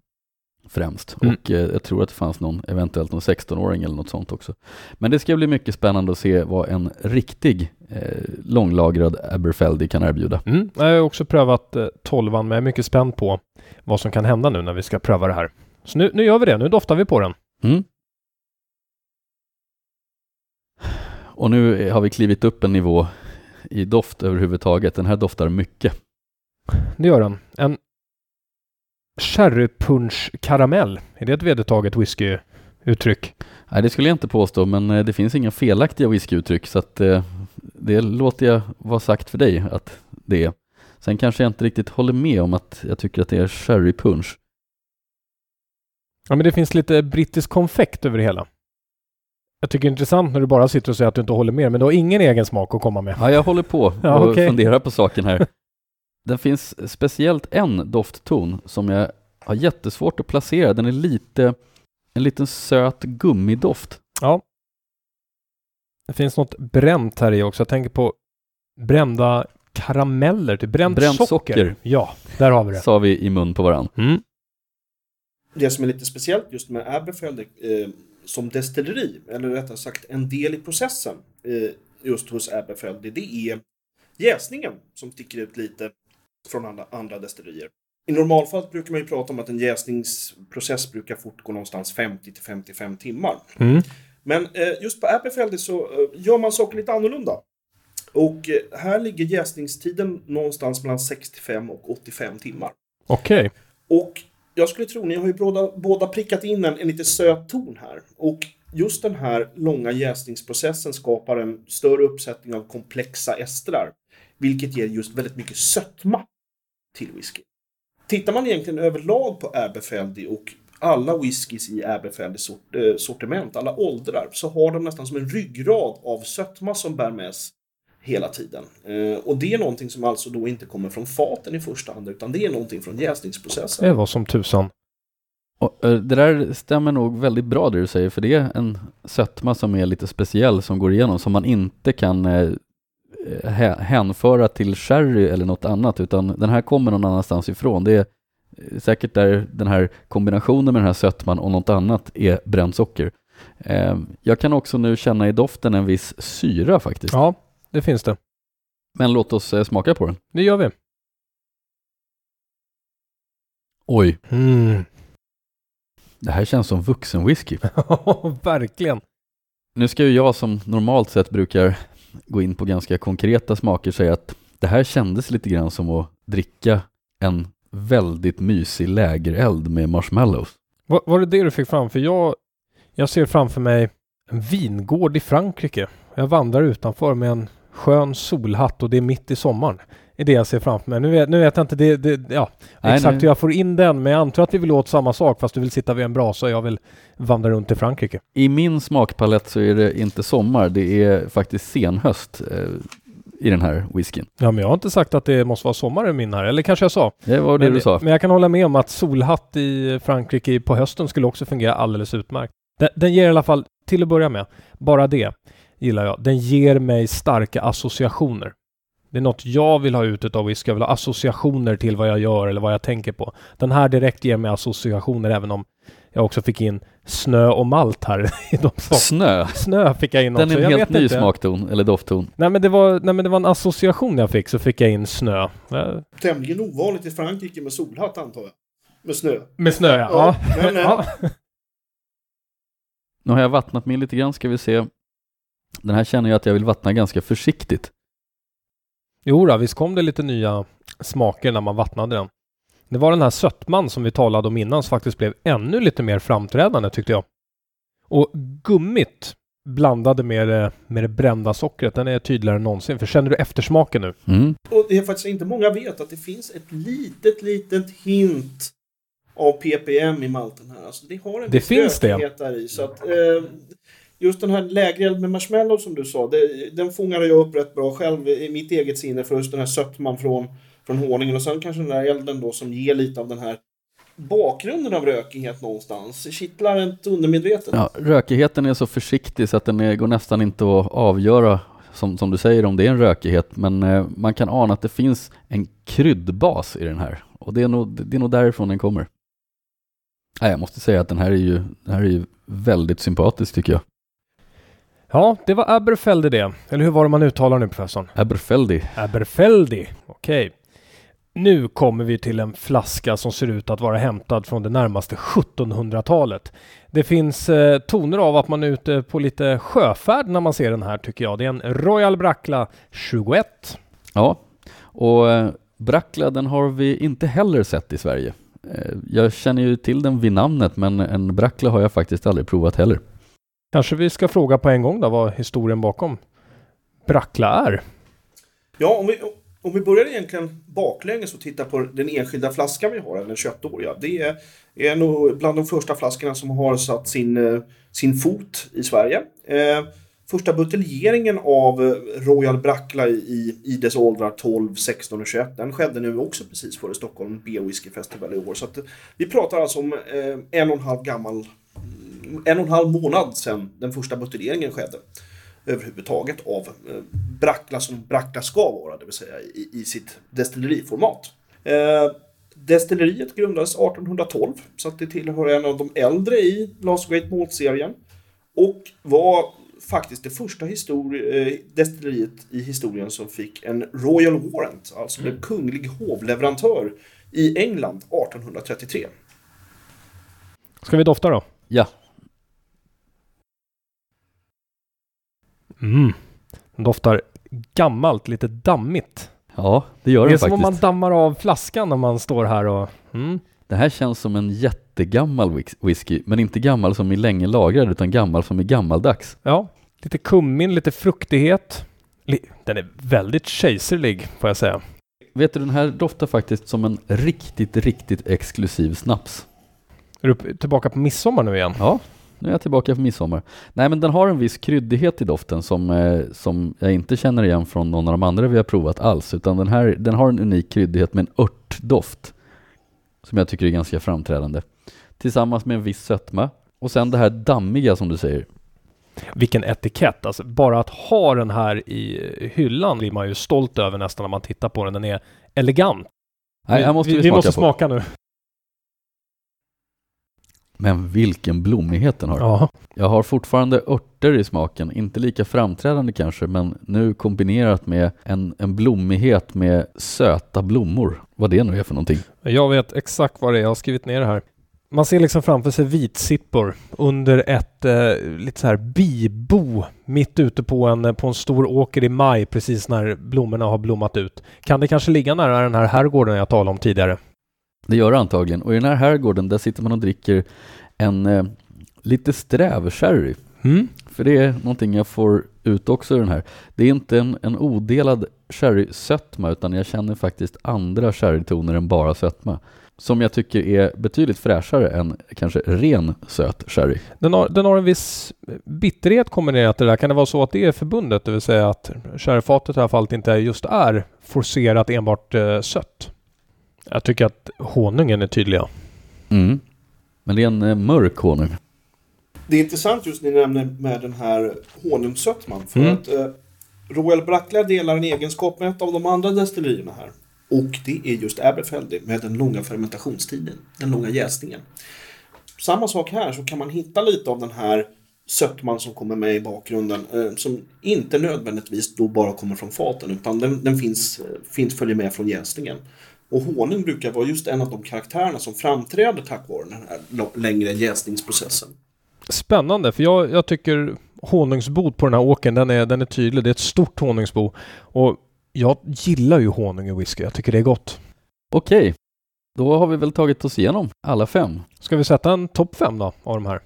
främst. Mm. Och eh, jag tror att det fanns någon, eventuellt någon 16-åring eller något sånt också. Men det ska bli mycket spännande att se vad en riktig eh, långlagrad Aberfeldy kan erbjuda. Mm. Jag har också prövat eh, 12 men jag är mycket spänd på vad som kan hända nu när vi ska pröva det här. Så nu, nu gör vi det. Nu doftar vi på den. Mm. Och nu har vi klivit upp en nivå i doft överhuvudtaget. Den här doftar mycket. Det gör den. En sherrypunch karamell. Är det ett vedertaget whiskyuttryck? Nej, det skulle jag inte påstå, men eh, det finns inga felaktiga whiskyuttryck, så att eh, det låter jag vara sagt för dig att det är. Sen kanske jag inte riktigt håller med om att jag tycker att det är sherry punch. Ja, men det finns lite brittisk konfekt över det hela. Jag tycker det är intressant när du bara sitter och säger att du inte håller med, men du har ingen egen smak att komma med. Ja, jag håller på Ja, och okej. funderar på saken här. Det finns speciellt en doftton som jag har jättesvårt att placera. Den är lite, en liten söt gummidoft. Ja. Det finns något bränt här i också. Jag tänker på brända karameller, typ bränt, Bränt socker. socker. Ja, där har vi det. Sa vi i mun på varann. Mm. Det som är lite speciellt just med Aberfeldy eh, som destilleri, eller rättare sagt en del i processen eh, just hos Aberfeldy, det är jäsningen som sticker ut lite från andra, andra destillerier. I normalfallet brukar man ju prata om att en jäsningsprocess brukar fortgå någonstans 50 till 55 timmar. Mm. Men eh, just på Aberfeldy så eh, gör man saker lite annorlunda. Och eh, här ligger jäsningstiden någonstans mellan 65 och 85 timmar. Okej. Och jag skulle tro, ni har ju båda, båda prickat in en, en lite söt ton här. Och just den här långa jäsningsprocessen skapar en större uppsättning av komplexa estrar. Vilket ger just väldigt mycket sötma till whisky. Tittar man egentligen överlag på Aberfeldy och alla whiskys i Aberfeldys sort, eh, sortiment, alla åldrar, så har de nästan som en ryggrad av sötma som bär med sig hela tiden. Eh, och det är någonting som alltså då inte kommer från faten i första hand, utan det är någonting från jäsningsprocessen. Det var som tusan. Och, eh, det där stämmer nog väldigt bra det du säger, för det är en sötma som är lite speciell som går igenom, som man inte kan hänföra till sherry eller något annat, utan den här kommer någon annanstans ifrån. Det är eh, säkert där den här kombinationen med den här sötman och något annat är bränt socker. Eh, jag kan också nu känna i doften en viss syra faktiskt. Ja, det finns det. Men låt oss eh, smaka på den. Det gör vi. Oj, Mm. det här känns som vuxenwhisky. Verkligen. Nu ska ju jag som normalt sett brukar gå in på ganska konkreta smaker säga att det här kändes lite grann som att dricka en väldigt mysig lägereld med marshmallows. Var, var det det du fick fram? För jag, jag ser framför mig en vingård i Frankrike. Jag vandrar utanför med en skön solhatt och det är mitt i sommaren. Är det jag ser framför mig. Nu vet, nu vet jag inte det, det, ja, Nej, exakt nej. hur jag får in den, men jag antar att vi vill åt samma sak fast du vill sitta vid en brasa och jag vill vandra runt i Frankrike. I min smakpalett så är det inte sommar, det är faktiskt senhöst eh, i den här whiskyn. Ja, men jag har inte sagt att det måste vara sommar i min här, eller kanske jag sa. Det var det men, du sa. men jag kan hålla med om att solhatt i Frankrike på hösten skulle också fungera alldeles utmärkt. Den, den ger i alla fall, till att börja med, bara det gillar jag. Den ger mig starka associationer. Det är något jag vill ha ut av whisky. Jag vill ha associationer till vad jag gör eller vad jag tänker på. Den här direkt ger mig associationer även om jag också fick in snö och malt här i de. Snö, Snö fick jag in den också. är en jag helt ny inte. smakton, eller doftton. Nej men, det var, nej men det var en association jag fick så fick jag in snö. Tämligen ovanligt i Frankrike med solhatt antar jag. Med snö. Med snö ja. Ja, ja. eh, ja. Nu har jag vattnat min lite grann, ska vi se. Den här känner jag att jag vill vattna ganska försiktigt. Jo då, visst kom det lite nya smaker när man vattnade den. Det var den här sötman som vi talade om innan som faktiskt blev ännu lite mer framträdande tyckte jag. Och gummit blandade med det, med det brända sockret, den är tydligare än någonsin. För känner du eftersmaken nu? Mm. Och det är faktiskt inte många vet att det finns ett litet, litet hint av ppm i malten här. Alltså det har en Det finns det. där i. Så att, eh, just den här lägereld med marshmallow som du sa, det, den fångade jag upp rätt bra själv i mitt eget sinne för just den här sötman från, från honungen. Och sen kanske den där elden då som ger lite av den här bakgrunden av rökighet någonstans. Kittlar inte undermedvetet. Ja, rökigheten är så försiktig så att den är, går nästan inte att avgöra som, som du säger om det är en rökighet men eh, man kan ana att det finns en kryddbas i den här och det är nog, det är nog därifrån den kommer. Nej, jag måste säga att den här är ju, den här är ju väldigt sympatisk tycker jag. Ja, det var Aberfeldy det. Eller hur var det man uttalar nu professorn? Aberfeldy. Aberfeldy. Okej. Nu kommer vi till en flaska som ser ut att vara hämtad från det närmaste 1700-talet. Det finns eh, toner av att man är ute på lite sjöfärd när man ser den här tycker jag. Det är en Royal Brackla 21. Ja, och eh, Brackla den har vi inte heller sett i Sverige. Eh, jag känner ju till den vid namnet men en Brackla har jag faktiskt aldrig provat heller. Kanske vi ska fråga på en gång då vad historien bakom Brackla är. Ja, om vi, om vi börjar egentligen baklänges och tittar på den enskilda flaskan vi har, den 21-åriga. Det är, är nog bland de första flaskorna som har satt sin, eh, sin fot i Sverige. Eh, första buteljeringen av eh, Royal Brackla i, i dess åldrar 12, 16 och 21, den skedde nu också precis före Stockholm Beer Whisky Festival i år. Så att, vi pratar alltså om eh, en och en halv gammal en och en halv månad sedan den första buteljeringen skedde överhuvudtaget av eh, Brackla som Brackla ska vara, det vill säga i, i sitt destilleriformat. Eh, destilleriet grundades 1812, så att det tillhör en av de äldre i Last Great Malt-serien. Och var faktiskt det första histori- eh, destilleriet i historien som fick en Royal Warrant, alltså blev kunglig hovleverantör i England 1833. Ska vi dofta då? Ja, Mm. Den doftar gammalt, lite dammigt. ja det gör Det är den som faktiskt. om man dammar av flaskan när man står här och... Mm. Det här känns som en jättegammal whis- whisky, men inte gammal som i länge lagrad utan gammal som i gammaldags. Ja, lite kummin, lite fruktighet. Den är väldigt kejserlig får jag säga. Vet du, den här doftar faktiskt som en riktigt, riktigt exklusiv snaps. Är du tillbaka på midsommar nu igen? Ja, nu är jag tillbaka på midsommar. Nej men den har en viss kryddighet i doften som, eh, som jag inte känner igen från någon av de andra vi har provat alls. Utan den här den har en unik kryddighet med en örtdoft. Som jag tycker är ganska framträdande. Tillsammans med en viss sötma. Och sen det här dammiga som du säger. Vilken etikett! Alltså bara att ha den här i hyllan blir man ju stolt över nästan när man tittar på den. Den är elegant. Nej, jag måste vi, vi, vi smaka måste smaka nu. Men vilken blommighet den har. Ja. Jag har fortfarande örter i smaken, inte lika framträdande kanske, men nu kombinerat med en, en blommighet med söta blommor. Vad det nu är för någonting. Jag vet exakt vad det är. Jag har skrivit ner det här. Man ser liksom framför sig vitsippor under ett eh, lite så här bibo mitt ute på en, på en stor åker i maj precis när blommorna har blommat ut. Kan det kanske ligga nära den här herrgården jag talade om tidigare? Det gör det antagligen. Och i den här herrgården, där sitter man och dricker en eh, lite sträv sherry. Mm. För det är någonting jag får ut också i den här. Det är inte en, en odelad sherry-sötma, utan jag känner faktiskt andra sherrytoner än bara sötma. Som jag tycker är betydligt fräschare än kanske ren söt sherry. Den, har, den har en viss bitterhet kombinerat till det där. Kan det vara så att det är förbundet? Det vill säga att sherryfatet i det här fallet inte just är forcerat enbart eh, sött. Jag tycker att honungen är tydliga. Mm. Men det är en eh, mörk honung. Det är intressant just ni nämner med den här honungssötman. För Mm. att eh, Royal Brackla delar en egenskap med ett av de andra destillerierna här. Och det är just Aberfeldy med den långa fermentationstiden, den långa jäsningen. Samma sak här så kan man hitta lite av den här sötman som kommer med i bakgrunden. Eh, som inte nödvändigtvis då bara kommer från faten utan den, den finns, eh, finns, följer med från jäsningen. Och honung brukar vara just en av de karaktärerna som framträder tack vare den här längre jäsningsprocessen. Spännande, för jag, jag tycker honungsbot på den här åkern, den är, den är tydlig. Det är ett stort honungsbo. Och jag gillar ju honung i whisky. Jag tycker det är gott. Okej, då har vi väl tagit oss igenom alla fem. Ska vi sätta en topp fem då, av de här?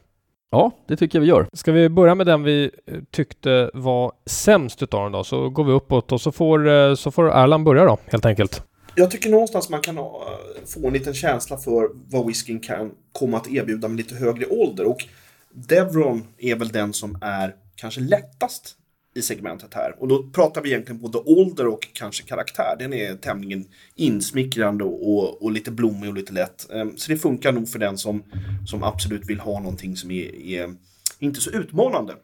Ja, det tycker jag vi gör. Ska vi börja med den vi eh, tyckte var sämst utav dem då? Så går vi uppåt och så får, eh, så får Erland börja då, helt enkelt. Jag tycker någonstans man kan ha, få en liten känsla för vad whiskyn kan komma att erbjuda med lite högre ålder. Och Devron är väl den som är kanske lättast i segmentet här. Och då pratar vi egentligen både ålder och kanske karaktär. Den är tämligen insmickrande och, och lite blommig och lite lätt. Ehm, Så det funkar nog för den som, som absolut vill ha någonting som är, är inte så utmanande.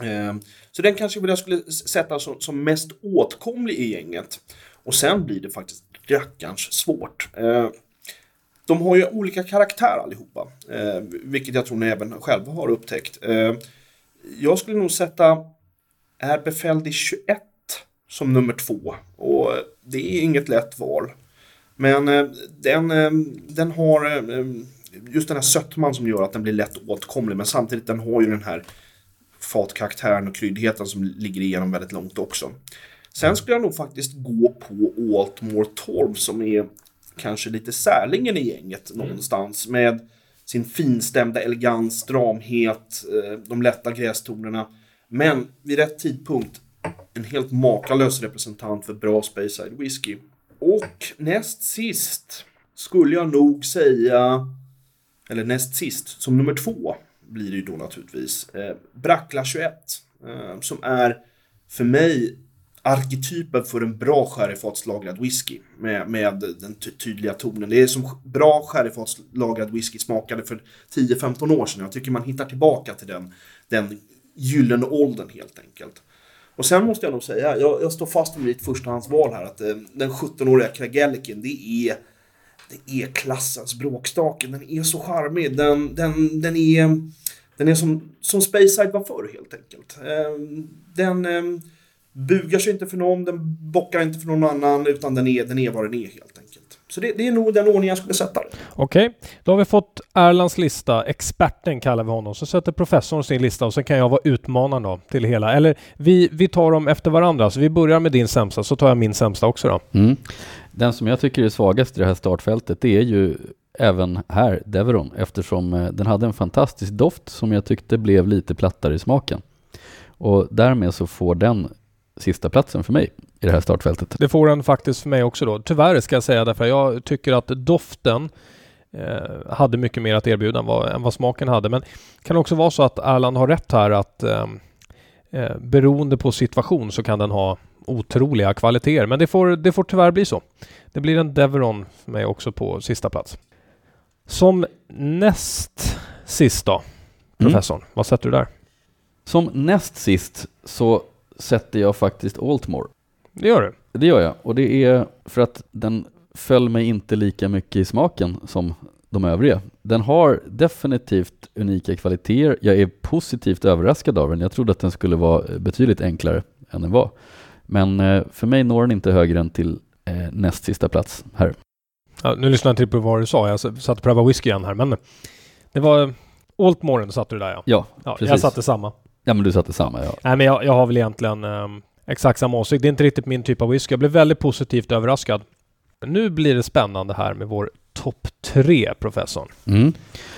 Ehm, Så den kanske jag skulle sätta som, som mest åtkomlig i gänget. Och sen blir det faktiskt rackarns svårt. Eh, de har ju olika karaktär allihopa. Eh, vilket jag tror ni även själva har upptäckt. Eh, jag skulle nog sätta Är befälld i 21 som nummer två. Och det är inget lätt val. Men den, den har just den här sötman som gör att den blir lätt åtkomlig. Men samtidigt den har ju den här fatkaraktären och kryddigheten som ligger igenom väldigt långt också. Sen skulle jag nog faktiskt gå på Altmore 12 som är kanske lite särlingen i gänget någonstans. Med sin finstämda elegans, stramhet, eh, de lätta grästonerna. Men vid rätt tidpunkt en helt makalös representant för bra Speyside whisky. Och näst sist skulle jag nog säga, eller näst sist, som nummer två blir det ju då naturligtvis, eh, Brackla 21. Eh, som är för mig arketypen för en bra sherryfatslagrad whisky med, med den ty- tydliga tonen. Det är som bra sherryfatslagrad whisky smakade för 10-15 år sedan. Jag tycker man hittar tillbaka till den, den gyllene åldern helt enkelt. Och sen måste jag nog säga, jag, jag står fast vid mitt förstahandsval här, att eh, den 17-åriga Kragelliken, det är, det är klassens bråkstake. Den är så charmig, den, den, den är, den är som, som Speyside var förr helt enkelt. Eh, den eh, bugar sig inte för någon, den bockar inte för någon annan, utan den är, den är vad den är helt enkelt. Så det, det är nog den ordning jag skulle sätta det. Okej, då har vi fått Erlands lista. Experten kallar vi honom. Så sätter professorn sin lista och så kan jag vara utmanaren då till hela. Eller vi, vi tar dem efter varandra. Så vi börjar med din sämsta, så tar jag min sämsta också då. Mm. Den som jag tycker är svagast i det här startfältet det är ju även här Deveron eftersom eh, den hade en fantastisk doft som jag tyckte blev lite plattare i smaken. Och därmed så får den sista platsen för mig i det här startfältet. Det får den faktiskt för mig också då. Tyvärr ska jag säga därför jag tycker att doften eh, hade mycket mer att erbjuda än vad, än vad smaken hade. Men det kan också vara så att Erland har rätt här att eh, eh, beroende på situation så kan den ha otroliga kvaliteter. Men det får, det får tyvärr bli så. Det blir en Deveron för mig också på sista plats. Som näst sist då, professorn, mm. vad sätter du där? Som näst sist så sätter jag faktiskt Altmore. Det gör du? Det gör jag, och det är för att den föll mig inte lika mycket i smaken som de övriga. Den har definitivt unika kvaliteter. Jag är positivt överraskad av den. Jag trodde att den skulle vara betydligt enklare än den var. Men eh, för mig når den inte högre än till eh, näst sista plats här. Ja, nu lyssnar jag inte på vad du sa. Jag satt och prövade whisky igen här, men det var Altmoren satte du där ja. Ja, ja precis. Jag satte samma. Ja, men du satte samma ja. Nej, men jag, jag har väl egentligen um, exakt samma åsikt. Det är inte riktigt min typ av whisky. Jag blev väldigt positivt överraskad. Nu blir det spännande här med vår topp tre, professorn. Mm.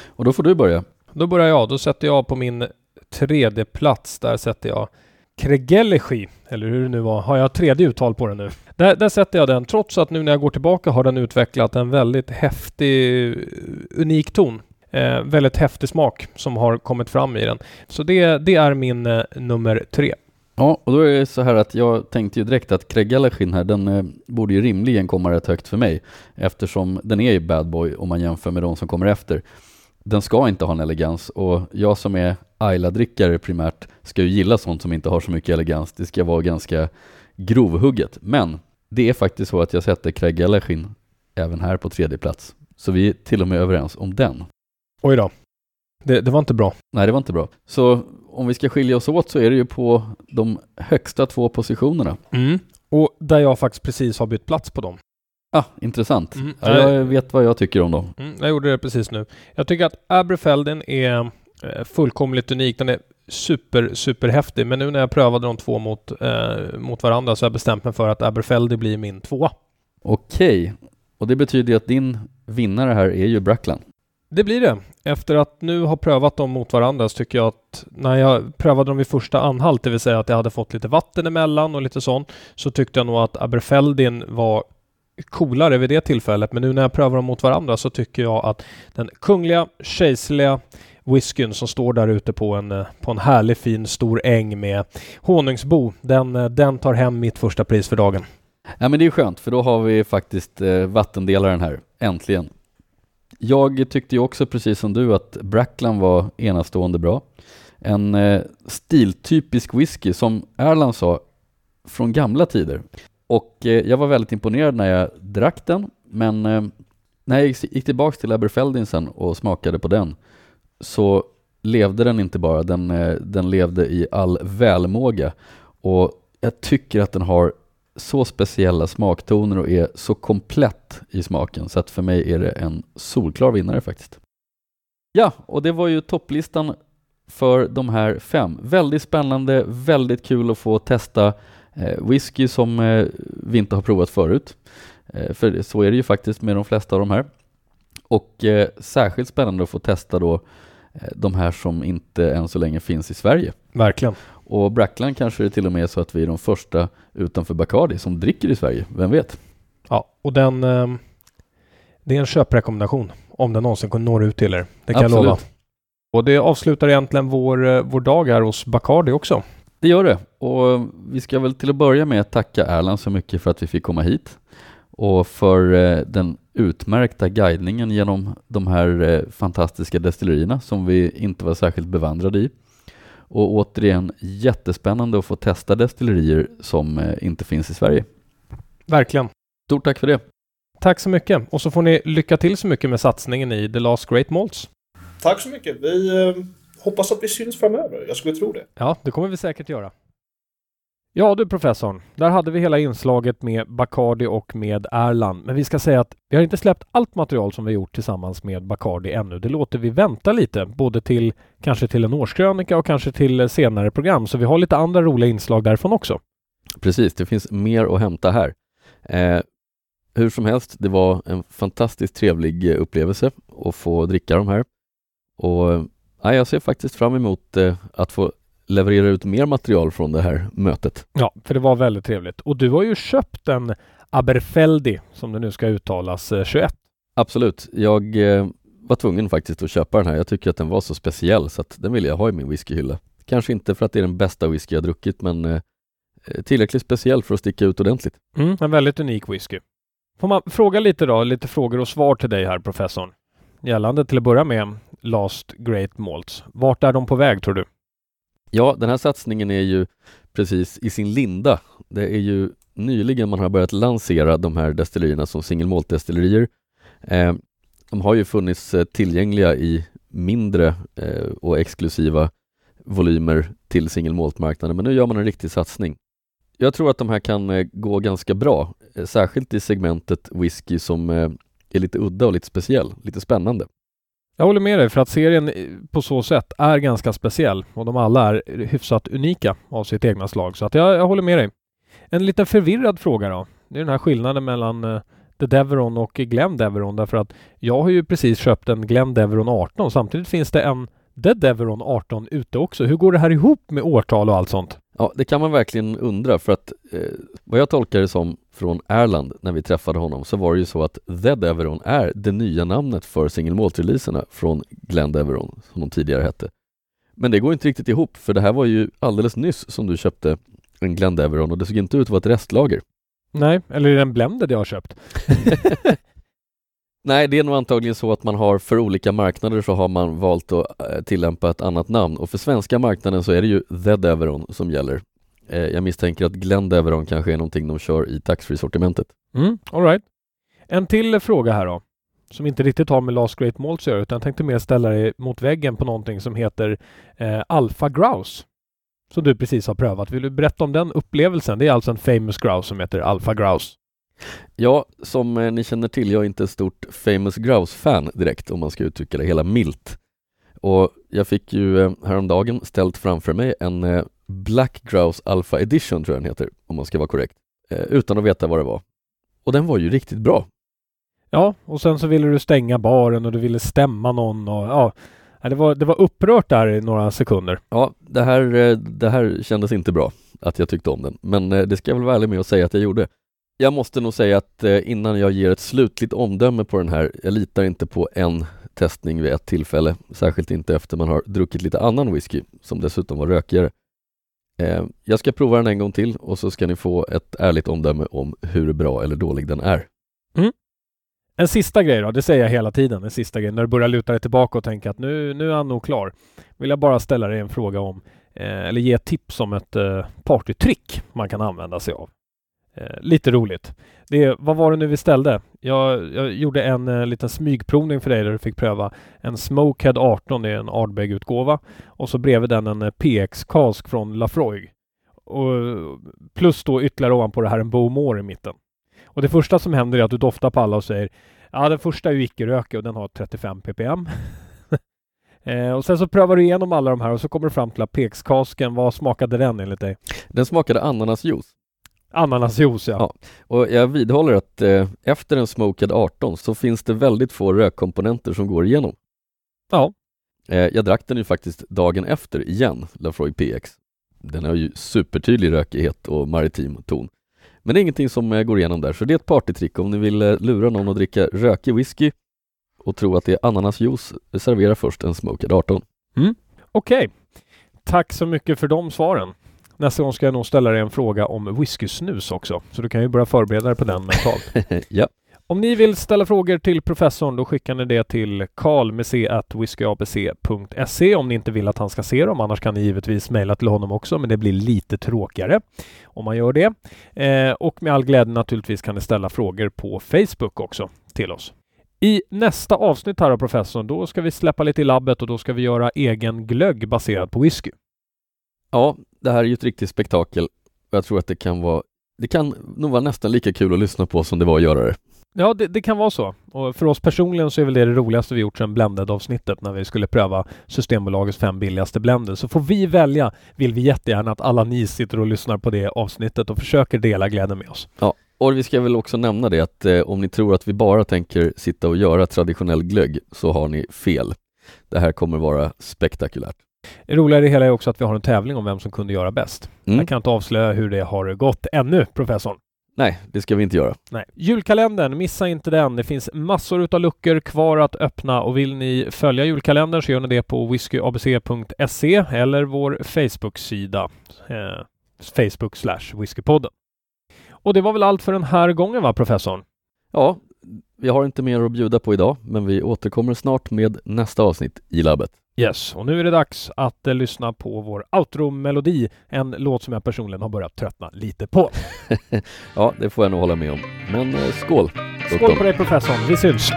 Och då får du börja. Då börjar jag. Då sätter jag på min tredje plats. Där sätter jag Kregelechi, eller hur det nu var. Har jag tredje uttal på den nu? Där, där sätter jag den, trots att nu när jag går tillbaka har den utvecklat en väldigt häftig, unik ton. Eh, väldigt häftig smak som har kommit fram i den. Så det, det är min eh, nummer tre. Ja, och då är det så här att jag tänkte ju direkt att Kregalashin här, den eh, borde ju rimligen komma rätt högt för mig eftersom den är ju bad boy om man jämför med de som kommer efter. Den ska inte ha en elegans och jag som är Ayla-drickare primärt ska ju gilla sånt som inte har så mycket elegans. Det ska vara ganska grovhugget. Men det är faktiskt så att jag sätter Kregalashin även här på tredje plats. Så vi är till och med överens om den. Oj då. Det, det, var inte bra. Nej, det var inte bra. Så om vi ska skilja oss åt så är det ju på de högsta två positionerna. Mm. Och där jag faktiskt precis har bytt plats på dem. Ah, intressant. Mm. Ja, jag vet vad jag tycker om dem. Mm, jag gjorde det precis nu. Jag tycker att Aberfelden är eh, fullkomligt unik. Den är super, super häftig. Men nu när jag prövade de två mot, eh, mot varandra så har jag bestämt mig för att Aberfeldy blir min tvåa. Okej, och det betyder ju att din vinnare här är ju Brackland. Det blir det. Efter att nu ha prövat dem mot varandra så tycker jag att när jag prövade dem vid första anhalt, det vill säga att jag hade fått lite vatten emellan och lite sånt, så tyckte jag nog att Aberfeldin var coolare vid det tillfället. Men nu när jag prövar dem mot varandra så tycker jag att den kungliga, kejserliga whiskyn som står där ute på en, på en härlig fin stor äng med honungsbo, den, den tar hem mitt första pris för dagen. Ja men det är skönt för då har vi faktiskt eh, vattendelaren här, äntligen. Jag tyckte ju också precis som du att Brackland var enastående bra. En eh, stiltypisk whisky som Erland sa från gamla tider. Och eh, jag var väldigt imponerad när jag drack den, men eh, när jag gick, gick tillbaks till Aberfeldin sen och smakade på den så levde den inte bara, den, eh, den levde i all välmåga. Och jag tycker att den har så speciella smaktoner och är så komplett i smaken så att för mig är det en solklar vinnare faktiskt. Ja, och det var ju topplistan för de här fem. Väldigt spännande, väldigt kul att få testa eh, whisky som eh, vi inte har provat förut. Eh, för så är det ju faktiskt med de flesta av de här. Och eh, särskilt spännande att få testa då eh, de här som inte än så länge finns i Sverige. Verkligen. Och Brackland kanske det till och med är så att vi är de första utanför Bacardi som dricker i Sverige, vem vet? Ja, och den eh, det är en köprekommendation om den någonsin når ut till er. Det kan Absolut. jag lova. Och det avslutar egentligen vår, eh, vår dag här hos Bacardi också. Det gör det. Och vi ska väl till att börja med tacka Erland så mycket för att vi fick komma hit och för eh, den utmärkta guidningen genom de här eh, fantastiska destillerierna som vi inte var särskilt bevandrade i. Och återigen jättespännande att få testa destillerier som eh, inte finns i Sverige. Verkligen. Stort tack för det. Tack så mycket och så får ni lycka till så mycket med satsningen i The Last Great Malts. Tack så mycket. Vi eh, hoppas att vi syns framöver. Jag skulle tro det. Ja, det kommer vi säkert göra. Ja du professorn, där hade vi hela inslaget med Bacardi och med Erland. Men vi ska säga att vi har inte släppt allt material som vi gjort tillsammans med Bacardi ännu. Det låter vi vänta lite, både till kanske till en årskrönika och kanske till senare program. Så vi har lite andra roliga inslag därifrån också. Precis, det finns mer att hämta här. Eh, hur som helst, det var en fantastiskt trevlig upplevelse att få dricka de här. Och eh, jag ser faktiskt fram emot eh, att få leverera ut mer material från det här mötet. Ja, för det var väldigt trevligt. Och du har ju köpt en Aberfeldi, som det nu ska uttalas, 21. Eh, Absolut. Jag eh, var tvungen faktiskt att köpa den här. Jag tycker att den var så speciell så att den vill jag ha i min whiskyhylla. Kanske inte för att det är den bästa whisky jag druckit men eh, tillräckligt speciell för att sticka ut ordentligt. Mm, en väldigt unik whisky. Får man fråga lite då, lite frågor och svar till dig här professorn. Gällande till att börja med Last Great Malts. Vart är de på väg tror du? Ja, den här satsningen är ju precis i sin linda. Det är ju nyligen man har börjat lansera de här destillerierna som single malt destillerier. Eh, de har ju funnits eh, tillgängliga i mindre eh, och exklusiva volymer till single malt-marknaden, men nu gör man en riktig satsning. Jag tror att de här kan eh, gå ganska bra, eh, särskilt i segmentet whisky som eh, är lite udda och lite speciell, lite spännande. Jag håller med dig för att serien på så sätt är ganska speciell och de alla är hyfsat unika av sitt egna slag. Så att jag, jag håller med dig. En lite förvirrad fråga då. Det är den här skillnaden mellan uh, The Deveron och Glen Deveron därför att jag har ju precis köpt en Glen Deveron 18. Samtidigt finns det en The Deveron 18 ute också. Hur går det här ihop med årtal och allt sånt? Ja, det kan man verkligen undra för att eh, vad jag tolkar det som från Erland när vi träffade honom så var det ju så att The Deveron är det nya namnet för single malt-releaserna från Glen Deveron som de tidigare hette. Men det går inte riktigt ihop för det här var ju alldeles nyss som du köpte en Glen Deveron och det såg inte ut att vara ett restlager. Nej, eller är det en blended jag har köpt? Nej, det är nog antagligen så att man har för olika marknader så har man valt att eh, tillämpa ett annat namn och för svenska marknaden så är det ju The Deveron som gäller. Eh, jag misstänker att Glen Deveron kanske är någonting de kör i taxfree-sortimentet. Mm, all right. En till fråga här då, som inte riktigt har med Last Great Malts att göra, utan jag tänkte mer ställa dig mot väggen på någonting som heter eh, Alpha Grouse. Som du precis har prövat. Vill du berätta om den upplevelsen? Det är alltså en famous grouse som heter Alpha Grouse. Ja, som eh, ni känner till, jag är inte ett stort famous grouse-fan direkt om man ska uttrycka det hela milt. Och jag fick ju eh, häromdagen ställt framför mig en eh, Black Grouse Alpha Edition tror jag den heter, om man ska vara korrekt, utan att veta vad det var. Och den var ju riktigt bra. Ja, och sen så ville du stänga baren och du ville stämma någon och ja, det var, det var upprört där i några sekunder. Ja, det här, det här kändes inte bra att jag tyckte om den, men det ska jag väl vara ärlig med att säga att jag gjorde. Jag måste nog säga att eh, innan jag ger ett slutligt omdöme på den här, jag litar inte på en testning vid ett tillfälle, särskilt inte efter man har druckit lite annan whisky som dessutom var rökigare. Eh, jag ska prova den en gång till och så ska ni få ett ärligt omdöme om hur bra eller dålig den är. Mm. En sista grej då, det säger jag hela tiden, en sista grej, när du börjar luta dig tillbaka och tänka att nu, nu är han nog klar. Vill jag bara ställa dig en fråga om, eh, eller ge ett tips om ett eh, partytrick man kan använda sig av. Eh, lite roligt. Det, vad var det nu vi ställde? Jag, jag gjorde en eh, liten smygprovning för dig där du fick pröva en Smokehead 18, det är en Ardbeg-utgåva. Och så bredvid den en eh, PX-kask från Lafroig. Och plus då ytterligare ovanpå det här en Bowmore i mitten. Och det första som händer är att du doftar på alla och säger Ja, den första är ju icke-rökig och den har 35 ppm. eh, och sen så prövar du igenom alla de här och så kommer du fram till att PX-kasken, vad smakade den enligt dig? Den smakade ananasjuice. Ananasjuice ja. ja. Och jag vidhåller att eh, efter en Smoked 18 så finns det väldigt få rökkomponenter som går igenom. Ja. Eh, jag drack den ju faktiskt dagen efter igen, Lafroig PX. Den har ju supertydlig rökighet och maritim ton. Men det är ingenting som eh, går igenom där, så det är ett partytrick om ni vill eh, lura någon att dricka rökig whisky och tro att det är ananasjuice, servera först en Smoked 18. Mm. Okej. Okay. Tack så mycket för de svaren. Nästa gång ska jag nog ställa dig en fråga om whiskysnus också, så du kan ju börja förbereda dig på den mentalt. ja. Om ni vill ställa frågor till professorn då skickar ni det till karlmec.whiskyabc.se om ni inte vill att han ska se dem. Annars kan ni givetvis mejla till honom också, men det blir lite tråkigare om man gör det. Eh, och med all glädje naturligtvis kan ni ställa frågor på Facebook också till oss. I nästa avsnitt här av professorn, då ska vi släppa lite i labbet och då ska vi göra egen glögg baserad på whisky. Ja, det här är ju ett riktigt spektakel. Jag tror att det kan vara det kan nog vara nästan lika kul att lyssna på som det var att göra det. Ja, det, det, kan vara så. Och för oss personligen så är väl det det roligaste vi gjort sedan Blended-avsnittet när vi skulle pröva Systembolagets fem billigaste blender. Så får vi välja vill vi jättegärna att alla ni sitter och lyssnar på det avsnittet och försöker dela glädjen med oss. Ja, och vi ska väl också nämna det att eh, om ni tror att vi bara tänker sitta och göra traditionell glögg så har ni fel. Det här kommer vara spektakulärt. Det roliga i det hela är också att vi har en tävling om vem som kunde göra bäst. Mm. Jag kan inte avslöja hur det har gått ännu, professorn. Nej, det ska vi inte göra. Nej. Julkalendern, missa inte den. Det finns massor utav luckor kvar att öppna och vill ni följa julkalendern så gör ni det på whiskyabc.se eller vår Facebook-sida. Eh, Facebook slash whiskypodden. Och det var väl allt för den här gången va, professorn? Ja, vi har inte mer att bjuda på idag, men vi återkommer snart med nästa avsnitt i labbet. Yes, och nu är det dags att eh, lyssna på vår outro-melodi. En låt som jag personligen har börjat tröttna lite på. Ja, det får jag nog hålla med om. Men eh, skål! Skål på dig professorn, vi syns!